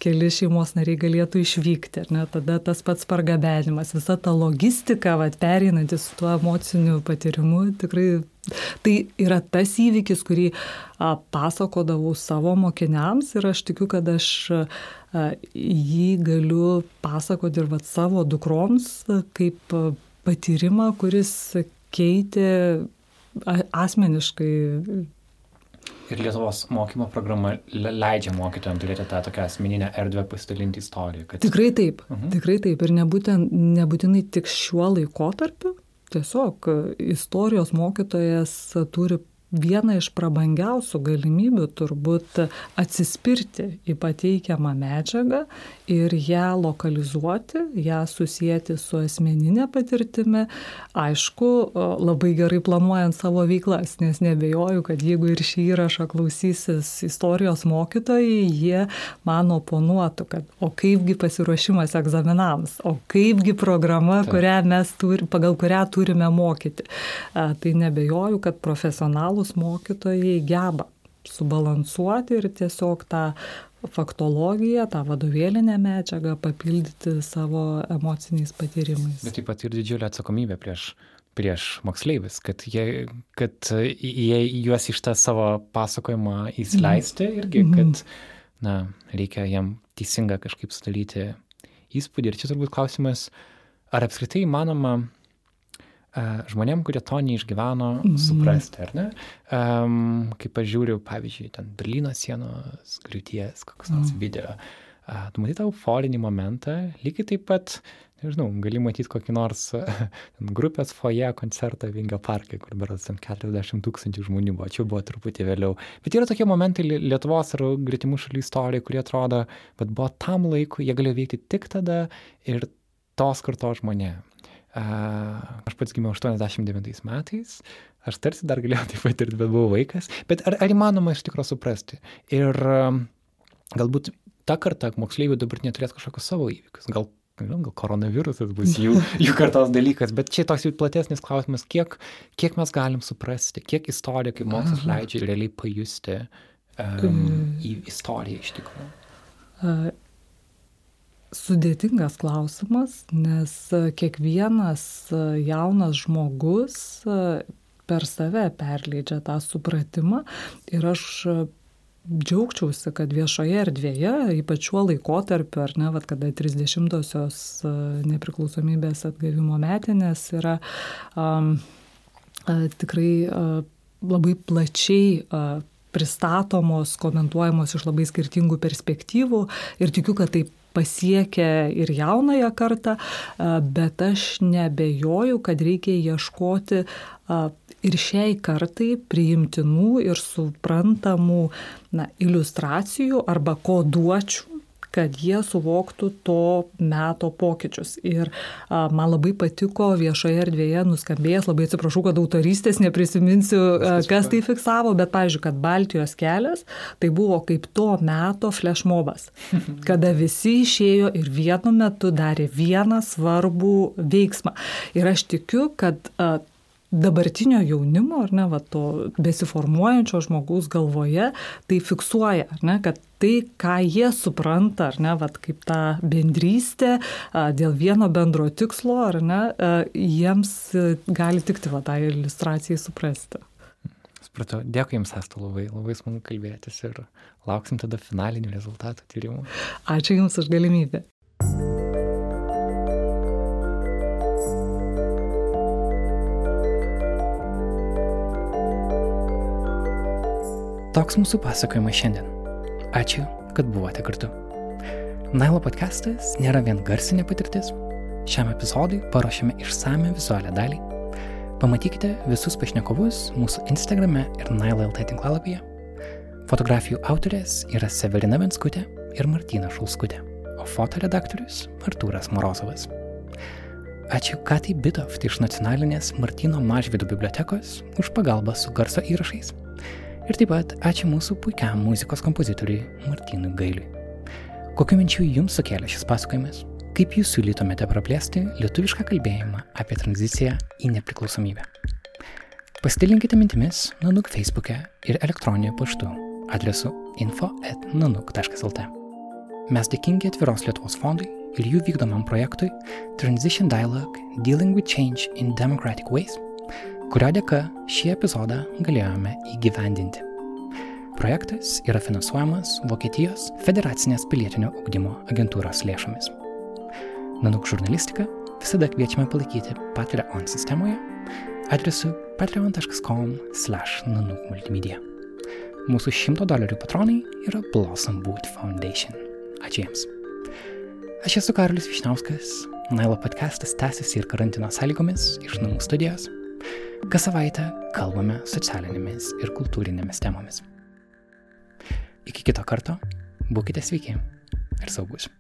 keli šeimos nariai galėtų išvykti. Ne? Tada tas pats pargabenimas, visa ta logistika, vat, pereinantis su tuo emociniu patyrimu, tikrai tai yra tas įvykis, kurį a, pasakodavau savo mokiniams ir aš tikiu, kad aš a, jį galiu pasakoti ir vat, savo dukroms kaip patyrimą, kuris keitė asmeniškai Ir Lietuvos mokymo programa leidžia mokytojams turėti tą tokią asmeninę erdvę pasidalinti istoriją. Kad... Tikrai taip, uh mhm. -huh. tikrai taip. Ir nebūtent, nebūtinai tik šiuo laikotarpiu. Tiesiog istorijos mokytojas turi viena iš prabangiausių galimybių turbūt atsispirti į pateikiamą medžiagą ir ją lokalizuoti, ją susijęti su asmeninė patirtimi, aišku, labai gerai planuojant savo veiklas, nes nebejoju, kad jeigu ir šį įrašą klausysis istorijos mokytojai, jie man oponuotų, kad o kaipgi pasiruošimas egzaminams, o kaipgi programa, kurią mes turi, pagal kurią turime mokyti. Tai nebejoju, kad profesionalų profesionalūs mokytojai geba subalansuoti ir tiesiog tą faktologiją, tą vadovėlinę medžiagą papildyti savo emociniais patyrimais. Bet taip pat ir didžiulė atsakomybė prieš, prieš moksleivis, kad jie, kad jie juos iš tą savo pasakojimą įsileisti mhm. irgi, mhm. kad na, reikia jam teisinga kažkaip sudaryti įspūdį. Ir čia turbūt klausimas, ar apskritai įmanoma žmonėm, kurie to neišgyveno, mm. suprasti, ar ne? Um, kaip aš žiūriu, pavyzdžiui, ten Berlyno sienos griūties, koks nors mm. video, tu matai tą euforinį momentą, lygiai taip pat, nežinau, gali matyti kokį nors grupės foje koncertą Vingio parke, kur beras 40 tūkstančių žmonių buvo, čia buvo truputį vėliau. Bet yra tokie momentai Lietuvos ar gretimų šalių istorijai, kurie atrodo, bet buvo tam laiku, jie galėjo veikti tik tada ir tos kartos žmonėms. Aš pats gimiau 89 metais, aš tarsi dar galėjau tai patirti, bet buvau vaikas. Bet ar, ar įmanoma iš tikrųjų suprasti? Ir galbūt ta karta moksleivių dabar neturės kažkokius savo įvykius. Gal, gal koronavirusas bus jų, jų kartos dalykas, bet čia toks jau platesnis klausimas, kiek, kiek mes galim suprasti, kiek istorija, kaip mokslas leidžia realiai pajusti um, į istoriją iš tikrųjų. Sudėtingas klausimas, nes kiekvienas jaunas žmogus per save perleidžia tą supratimą ir aš džiaugčiausi, kad viešoje erdvėje, ypač šiuo laikotarpiu, ar ne, vat, kada 30-osios nepriklausomybės atgavimo metinės yra um, tikrai uh, labai plačiai uh, pristatomos, komentuojamos iš labai skirtingų perspektyvų ir tikiu, kad taip pasiekia ir jaunąją kartą, bet aš nebejoju, kad reikia ieškoti ir šiai kartai priimtinų ir suprantamų na, iliustracijų arba koduočių kad jie suvoktų to meto pokyčius. Ir a, man labai patiko viešoje erdvėje nuskambėjęs, labai atsiprašau, kad autorystės neprisiminsiu, a, kas tai fiksavo, bet, pavyzdžiui, kad Baltijos kelias tai buvo kaip to meto flashmobas, kada visi išėjo ir vienu metu darė vieną svarbų veiksmą. Ir aš tikiu, kad a, dabartinio jaunimo, ar ne, va, to besiformuojančio žmogaus galvoje, tai fiksuoja, ar ne, kad tai, ką jie supranta, ar ne, vat, kaip tą bendrystę dėl vieno bendro tikslo, ar ne, jiems gali tikti va, tą iliustraciją suprasti. Supratau, dėkui Jums, Asta, labai, labai smagu kalbėtis ir lauksim tada finalinių rezultatų tyrimų. Ačiū Jums už galimybę. Toks mūsų pasakojimas šiandien. Ačiū, kad buvote kartu. Nailo podcastas nėra vien garsinė patirtis. Šiam epizodui paruošėme išsame vizualią dalį. Pamatykite visus pašnekovus mūsų Instagrame ir Nailo.lt tinklalapyje. Fotografijų autorės yra Severina Venskutė ir Martina Šulskutė, o fotoredaktorius Artūras Morozovas. Ačiū Katai Bitoft iš nacionalinės Martino Mažvido bibliotekos už pagalbą su garso įrašais. Ir taip pat ačiū mūsų puikiam muzikos kompozitoriui Martynui Gailiui. Kokiu minčiu jums sukėlė šis pasakojimas? Kaip jūs siūlytumėte praplėsti lietuvišką kalbėjimą apie tranziciją į nepriklausomybę? Pasidalinkite mintimis Nanuk Facebook'e ir elektroniniu paštu adresu info.nanuk.lt. Mes dėkingi atviros Lietuvos fondui ir jų vykdomam projektui Transition Dialogue Dealing with Change in Democratic Ways – kurio dėka šį epizodą galėjome įgyvendinti. Projektas yra finansuojamas Vokietijos federacinės pilietinio ugdymo agentūros lėšomis. Nanuk žurnalistiką visada kviečiame palaikyti Patreon sistemoje adresu patreon.com/nanuk multimedia. Mūsų 100 dolerių patronai yra Blossom Boot Foundation. Ačiū jiems. Aš esu Karolis Višnauskas. Nailo podcastas tęsiasi ir karantino sąlygomis iš namų studijos. Kas savaitę kalbame socialinėmis ir kultūrinėmis temomis. Iki kito karto, būkite sveiki ir saugus.